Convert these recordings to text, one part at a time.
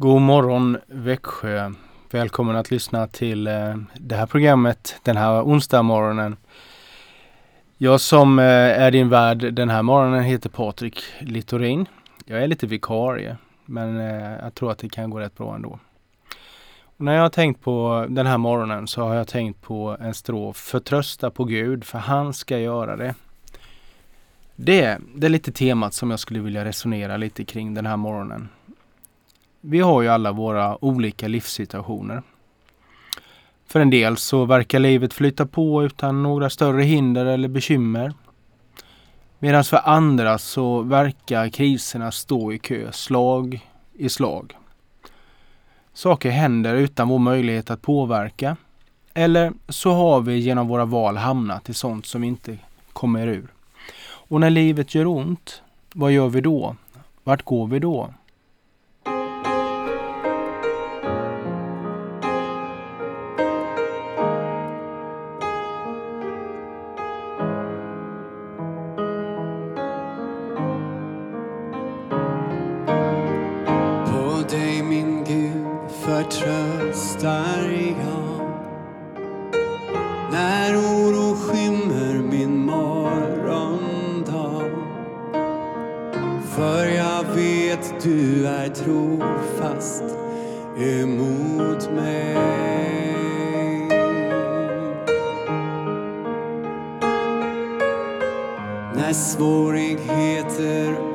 God morgon Växjö. Välkommen att lyssna till eh, det här programmet den här onsdag morgonen. Jag som eh, är din värd den här morgonen heter Patrik Littorin. Jag är lite vikarie, men eh, jag tror att det kan gå rätt bra ändå. Och när jag har tänkt på den här morgonen så har jag tänkt på en strof Förtrösta på Gud, för han ska göra det. Det, det är lite temat som jag skulle vilja resonera lite kring den här morgonen. Vi har ju alla våra olika livssituationer. För en del så verkar livet flyta på utan några större hinder eller bekymmer. Medan för andra så verkar kriserna stå i kö, slag i slag. Saker händer utan vår möjlighet att påverka. Eller så har vi genom våra val hamnat i sånt som inte kommer ur. Och när livet gör ont, vad gör vi då? Vart går vi då? emot mig. När svårigheter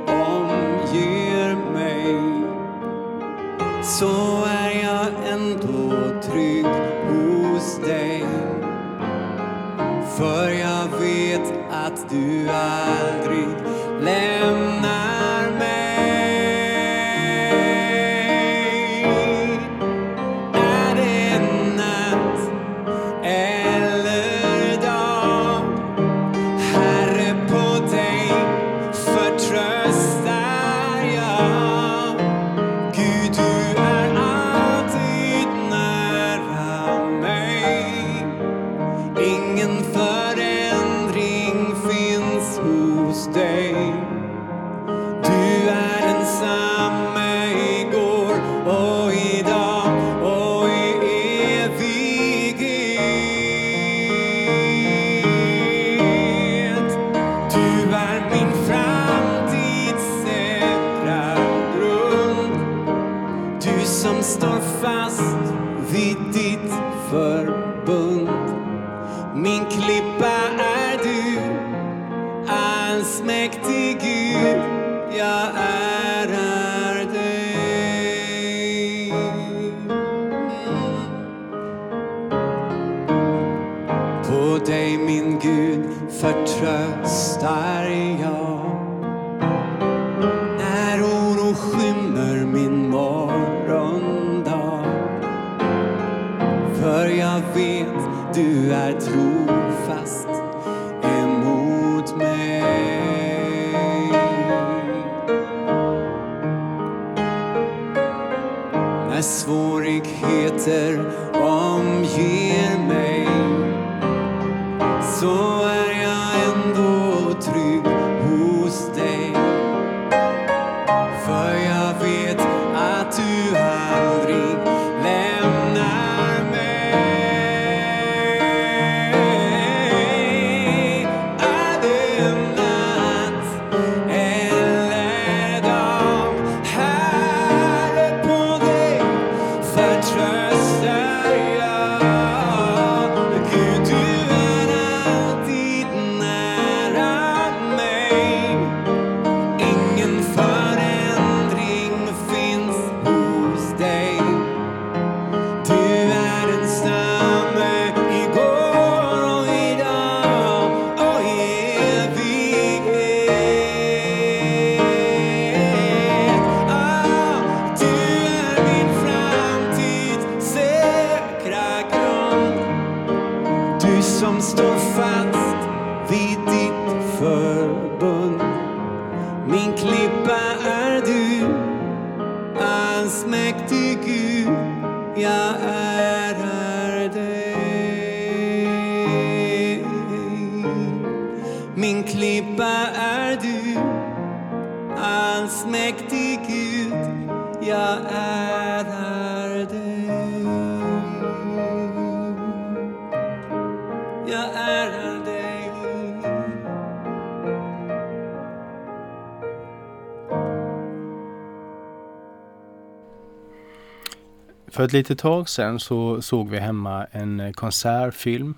För ett litet tag sedan så såg vi hemma en eh, konsertfilm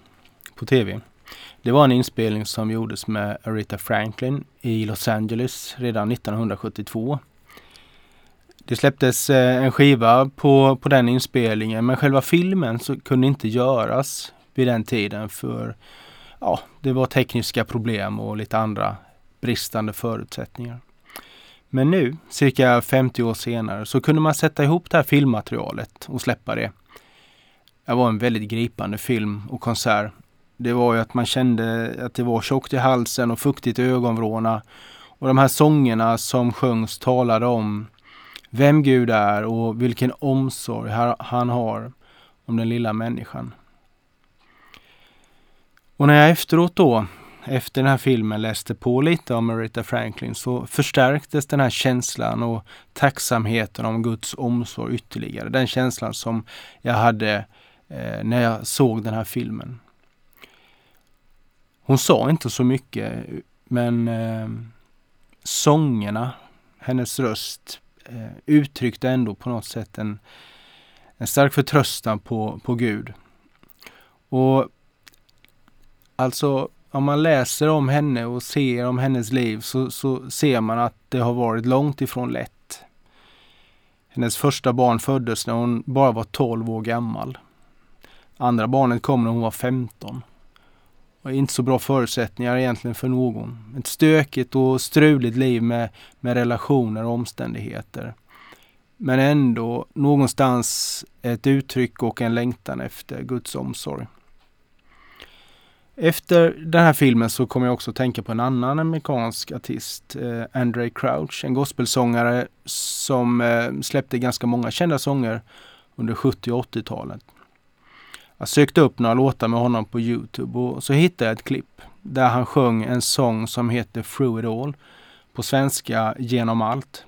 på tv. Det var en inspelning som gjordes med Aretha Franklin i Los Angeles redan 1972. Det släpptes eh, en skiva på, på den inspelningen men själva filmen så kunde inte göras vid den tiden för ja, det var tekniska problem och lite andra bristande förutsättningar. Men nu, cirka 50 år senare, så kunde man sätta ihop det här filmmaterialet och släppa det. Det var en väldigt gripande film och konsert. Det var ju att man kände att det var tjockt i halsen och fuktigt i ögonvrårna. Och de här sångerna som sjöngs talade om vem Gud är och vilken omsorg han har om den lilla människan. Och när jag efteråt då, efter den här filmen, läste på lite om Aretha Franklin så förstärktes den här känslan och tacksamheten om Guds omsorg ytterligare. Den känslan som jag hade eh, när jag såg den här filmen. Hon sa inte så mycket men eh, sångerna, hennes röst eh, uttryckte ändå på något sätt en, en stark förtröstan på, på Gud. Och alltså om man läser om henne och ser om hennes liv så, så ser man att det har varit långt ifrån lätt. Hennes första barn föddes när hon bara var 12 år gammal. Andra barnet kom när hon var 15 och inte så bra förutsättningar egentligen för någon. Ett stökigt och struligt liv med, med relationer och omständigheter. Men ändå någonstans ett uttryck och en längtan efter Guds omsorg. Efter den här filmen så kom jag också att tänka på en annan amerikansk artist, eh, Andre Crouch, en gospelsångare som eh, släppte ganska många kända sånger under 70 och 80-talet. Jag sökte upp några låtar med honom på Youtube och så hittade jag ett klipp där han sjöng en sång som heter Through It All. På svenska Genom allt.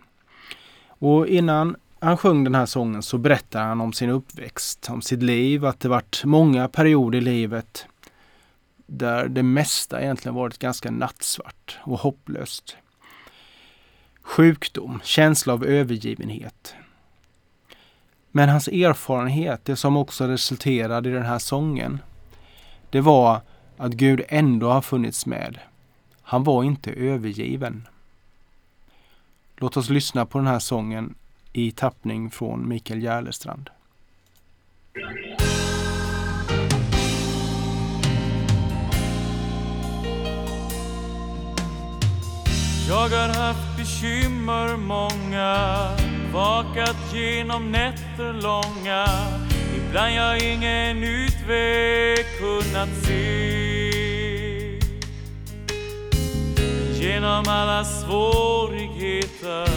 Och innan han sjöng den här sången så berättar han om sin uppväxt, om sitt liv, att det varit många perioder i livet där det mesta egentligen varit ganska nattsvart och hopplöst. Sjukdom, känsla av övergivenhet, men hans erfarenhet, det som också resulterade i den här sången, det var att Gud ändå har funnits med. Han var inte övergiven. Låt oss lyssna på den här sången i tappning från Mikael Järlestrand. Jag har haft bekymmer många Vakat genom nätter långa. Ibland jag ingen utväg kunnat se. Genom alla svårigheter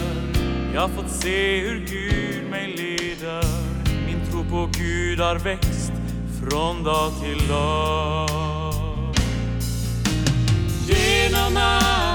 Jag fått se hur Gud mig leder. Min tro på Gud har växt från dag till dag. Genom alla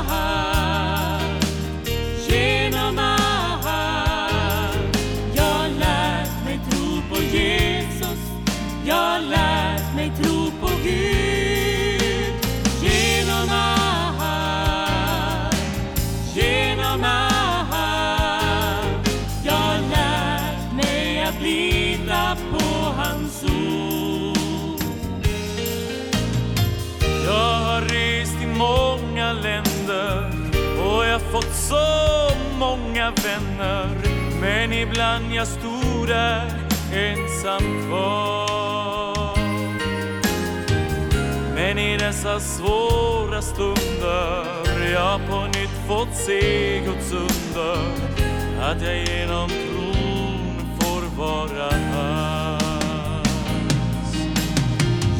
många länder och jag fått så vänner. Men ibland jag stod där ensam kvar. Men i dessa svåra stunder jag på nytt fått se Guds under att jag genom tron får vara hans.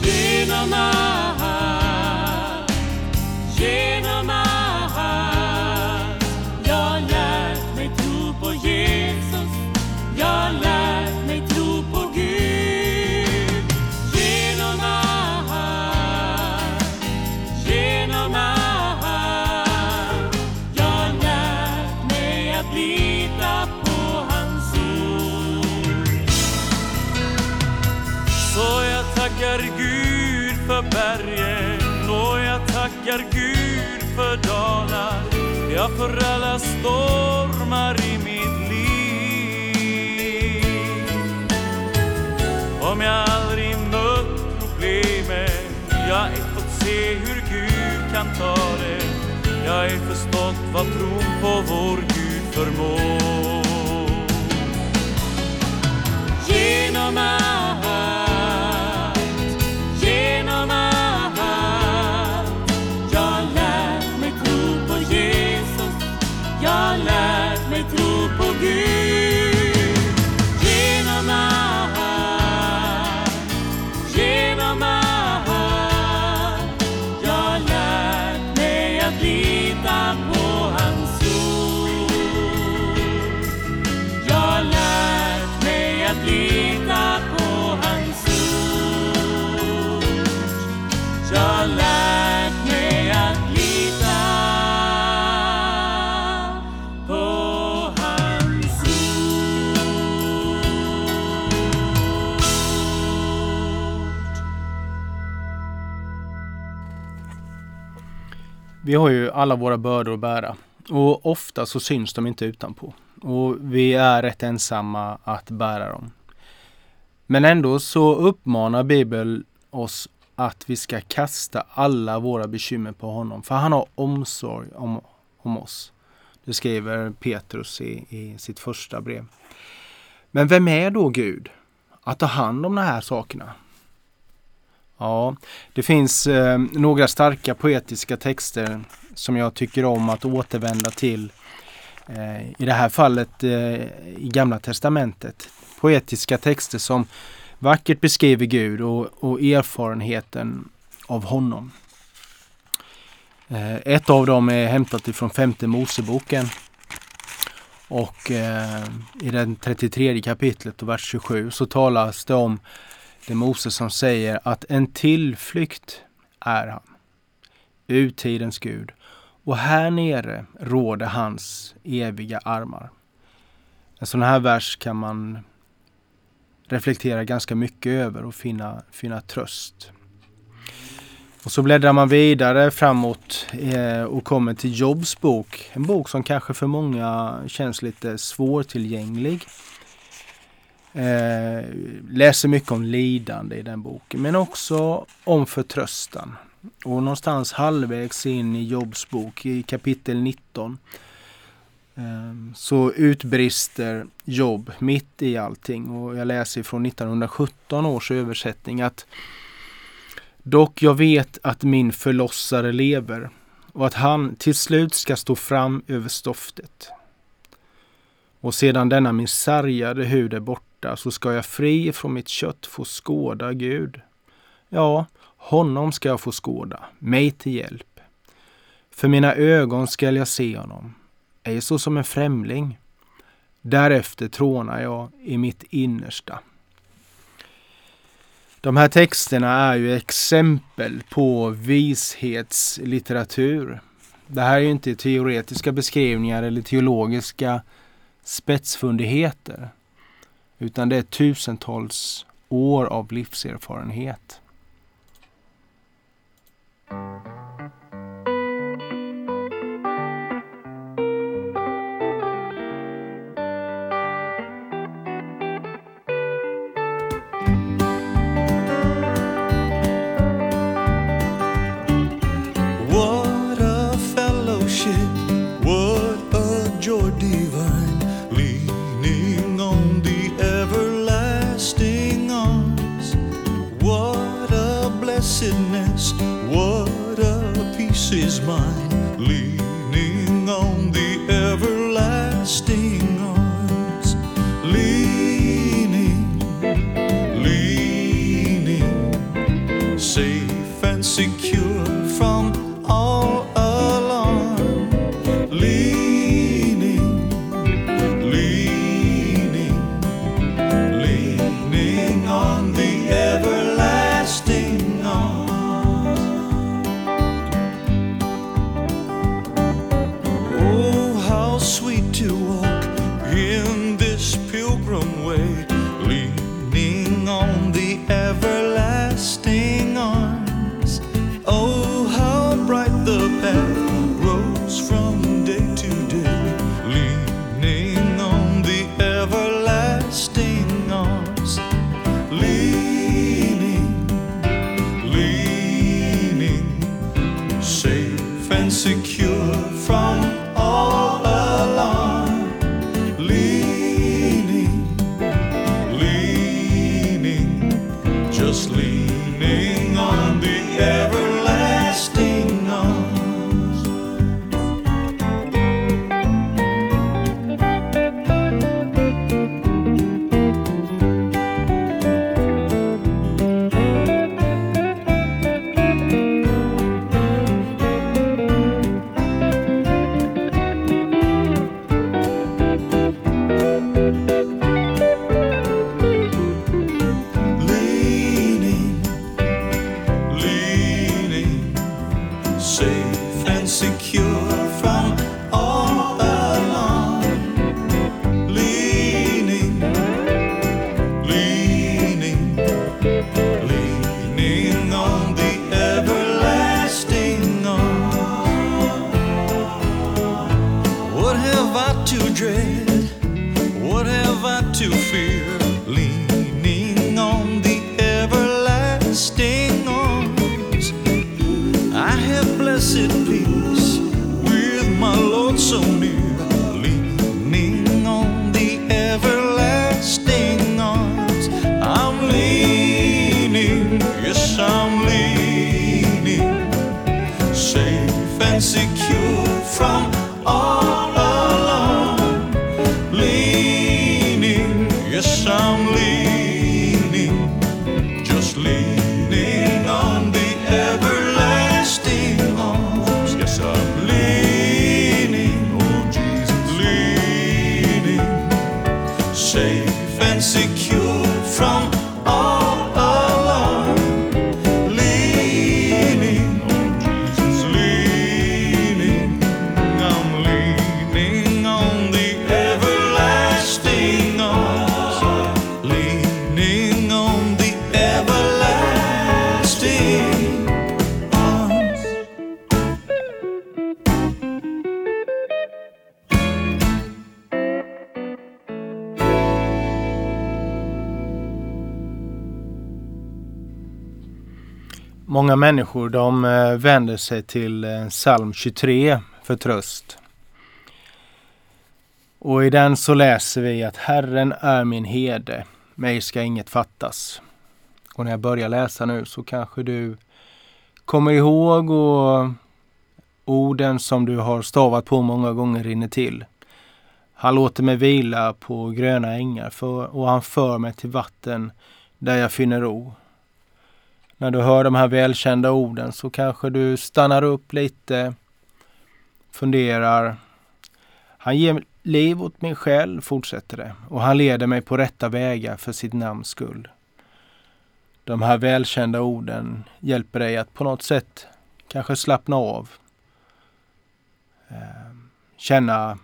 Genom allt, genom allt lita på hans ord. Så jag tackar Gud för bergen och jag tackar Gud för dalar. Ja, för alla stormar i mitt liv. Om jag aldrig mött problemen, jag ej fått se hur Gud kan ta det. Jag ej förstått vad tron på vår Gud förmår. Genom allt, genom allt. Jag lärt mig tro på Jesus. Jag lärt mig tro på Gud. Genom allt, genom allt. Jag lärt mig att lita på Vi har ju alla våra bördor att bära och ofta så syns de inte utanpå. Och vi är rätt ensamma att bära dem. Men ändå så uppmanar Bibeln oss att vi ska kasta alla våra bekymmer på honom. För han har omsorg om, om oss. Det skriver Petrus i, i sitt första brev. Men vem är då Gud? Att ta hand om de här sakerna? Ja, det finns eh, några starka poetiska texter som jag tycker om att återvända till. Eh, I det här fallet eh, i Gamla Testamentet. Poetiska texter som vackert beskriver Gud och, och erfarenheten av honom. Eh, ett av dem är hämtat ifrån femte Moseboken. Och eh, i den 33 kapitlet och vers 27 så talas det om det är Moses som säger att en tillflykt är han. Urtidens Gud. Och här nere råder hans eviga armar. En sån här vers kan man reflektera ganska mycket över och finna, finna tröst. Och så bläddrar man vidare framåt eh, och kommer till Jobs bok. En bok som kanske för många känns lite svårtillgänglig. Eh, läser mycket om lidande i den boken, men också om förtröstan. Och någonstans halvvägs in i Jobs bok, i kapitel 19, eh, så utbrister Jobb mitt i allting. Och jag läser från 1917 års översättning att Dock jag vet att min förlossare lever och att han till slut ska stå fram över stoftet. Och sedan denna min sargade hud är borta så ska jag fri från mitt kött få skåda Gud. Ja, honom ska jag få skåda, mig till hjälp. För mina ögon skall jag se honom, ej så som en främling. Därefter trånar jag i mitt innersta. De här texterna är ju exempel på vishetslitteratur. Det här är ju inte teoretiska beskrivningar eller teologiska spetsfundigheter. Utan det är tusentals år av livserfarenhet. Is mine, Många människor de eh, vänder sig till eh, psalm 23 för tröst. Och i den så läser vi att Herren är min herde, mig ska inget fattas. Och när jag börjar läsa nu så kanske du kommer ihåg och orden som du har stavat på många gånger rinner till. Han låter mig vila på gröna ängar för, och han för mig till vatten där jag finner ro. När du hör de här välkända orden så kanske du stannar upp lite, funderar. Han ger liv åt min själ, fortsätter det, och han leder mig på rätta vägar för sitt namns skull. De här välkända orden hjälper dig att på något sätt kanske slappna av. Eh, känna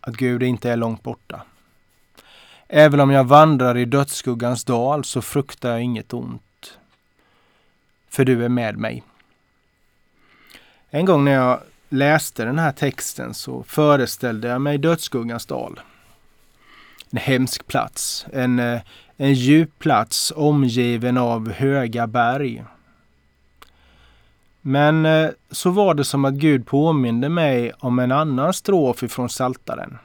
att Gud inte är långt borta. Även om jag vandrar i dödsskuggans dal så fruktar jag inget ont för du är med mig. En gång när jag läste den här texten så föreställde jag mig dödsskuggans dal. En hemsk plats, en, eh, en djup plats omgiven av höga berg. Men eh, så var det som att Gud påminde mig om en annan strof ifrån Saltaren.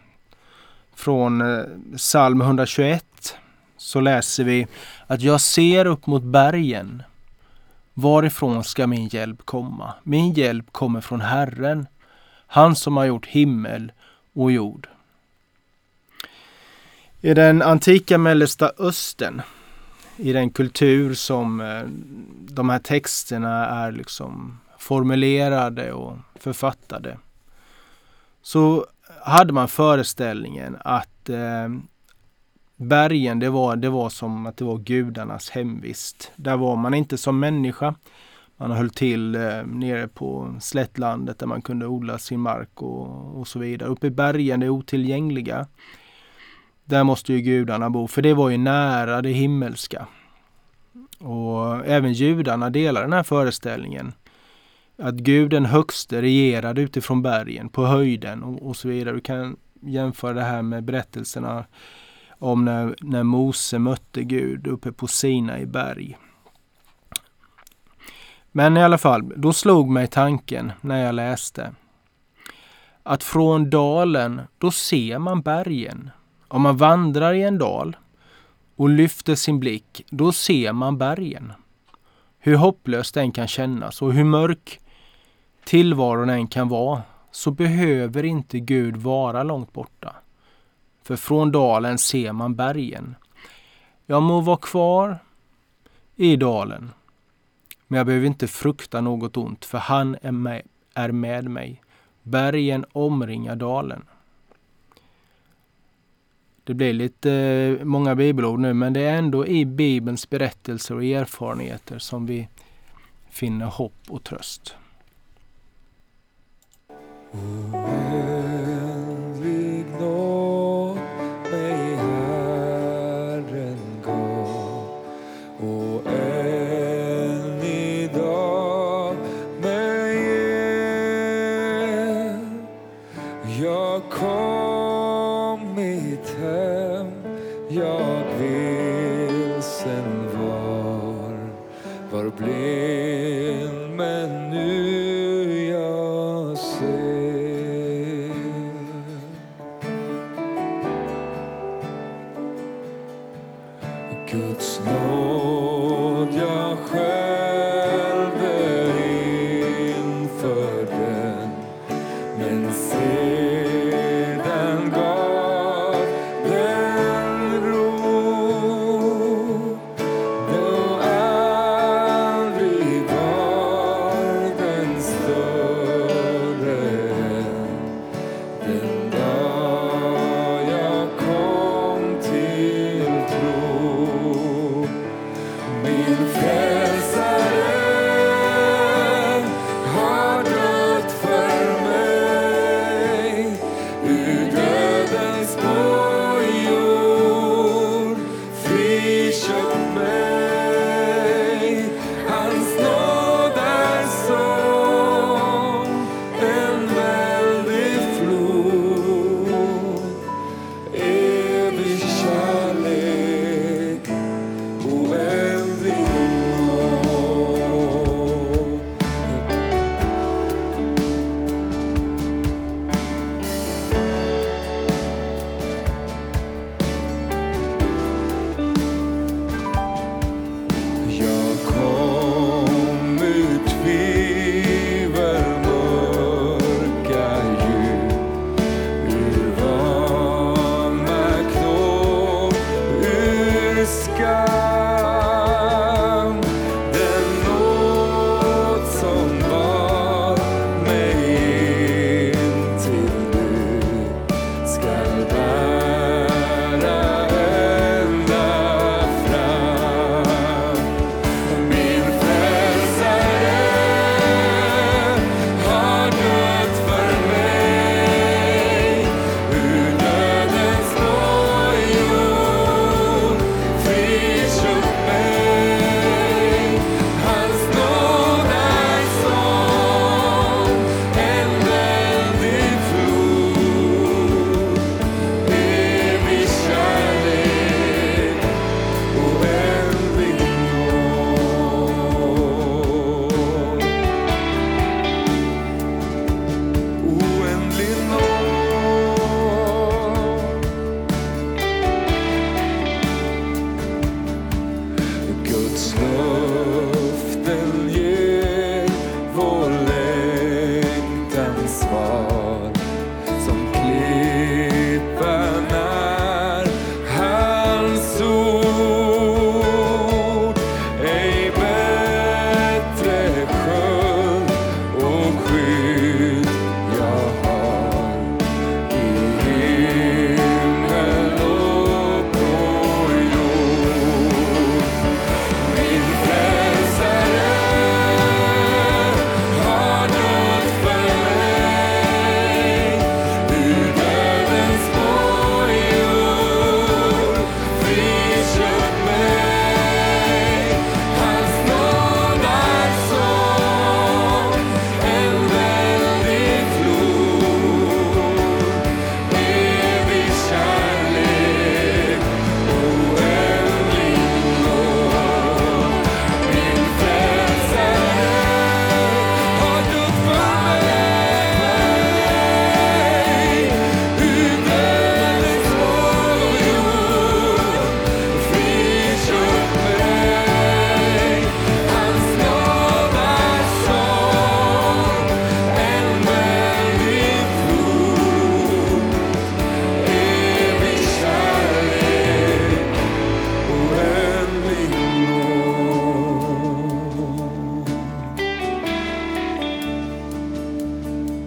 Från eh, psalm 121 så läser vi att jag ser upp mot bergen Varifrån ska min hjälp komma? Min hjälp kommer från Herren, han som har gjort himmel och jord. I den antika Mellersta Östern, i den kultur som eh, de här texterna är liksom formulerade och författade, så hade man föreställningen att eh, bergen, det var, det var som att det var gudarnas hemvist. Där var man inte som människa. Man höll till eh, nere på slättlandet där man kunde odla sin mark och, och så vidare. Uppe i bergen, det otillgängliga. Där måste ju gudarna bo, för det var ju nära det himmelska. Och även judarna delar den här föreställningen. Att Gud den högste regerade utifrån bergen, på höjden och, och så vidare. Du kan jämföra det här med berättelserna om när, när Mose mötte Gud uppe på Sina i berg. Men i alla fall, då slog mig tanken när jag läste att från dalen, då ser man bergen. Om man vandrar i en dal och lyfter sin blick, då ser man bergen. Hur hopplöst den kan kännas och hur mörk tillvaron än kan vara, så behöver inte Gud vara långt borta. För från dalen ser man bergen. Jag må vara kvar i dalen, men jag behöver inte frukta något ont, för han är med, är med mig. Bergen omringar dalen. Det blir lite eh, många bibelord nu, men det är ändå i Bibelns berättelser och erfarenheter som vi finner hopp och tröst. Mm.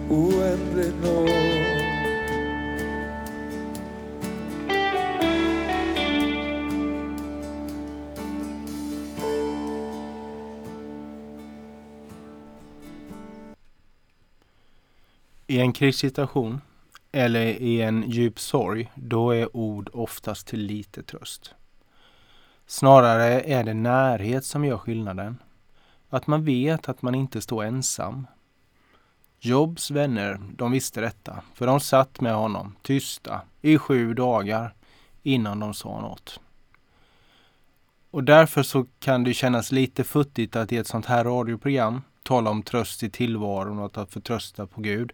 Oändlig nåd. I en krigssituation eller i en djup sorg, då är ord oftast till lite tröst. Snarare är det närhet som gör skillnaden. Att man vet att man inte står ensam. Jobs vänner, de visste detta, för de satt med honom, tysta, i sju dagar innan de sa något. Och därför så kan det kännas lite futtigt att i ett sånt här radioprogram tala om tröst i tillvaron och att förtrösta på Gud.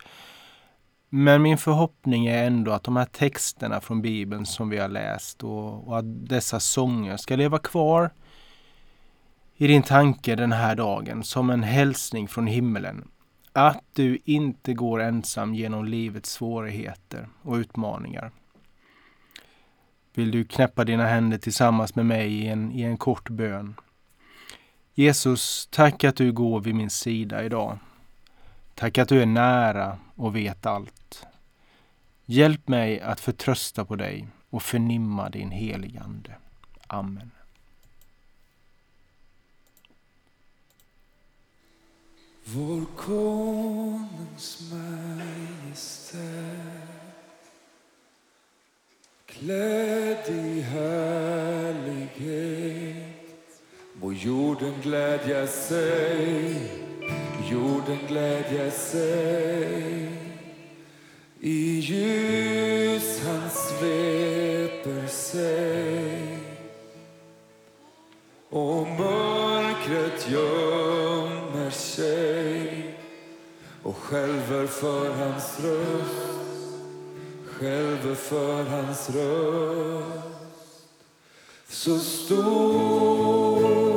Men min förhoppning är ändå att de här texterna från Bibeln som vi har läst och, och att dessa sånger ska leva kvar i din tanke den här dagen som en hälsning från himmelen. Att du inte går ensam genom livets svårigheter och utmaningar. Vill du knäppa dina händer tillsammans med mig i en, i en kort bön? Jesus, tack att du går vid min sida idag. Tack att du är nära och vet allt. Hjälp mig att förtrösta på dig och förnimma din heligande. Amen. Vår konungs majestät klädd i härlighet. Må jorden glädja sig, jorden glädja sig. I ljus han sveper sig. Och mörkret gör skälver för hans röst, skälver för hans röst. Så stor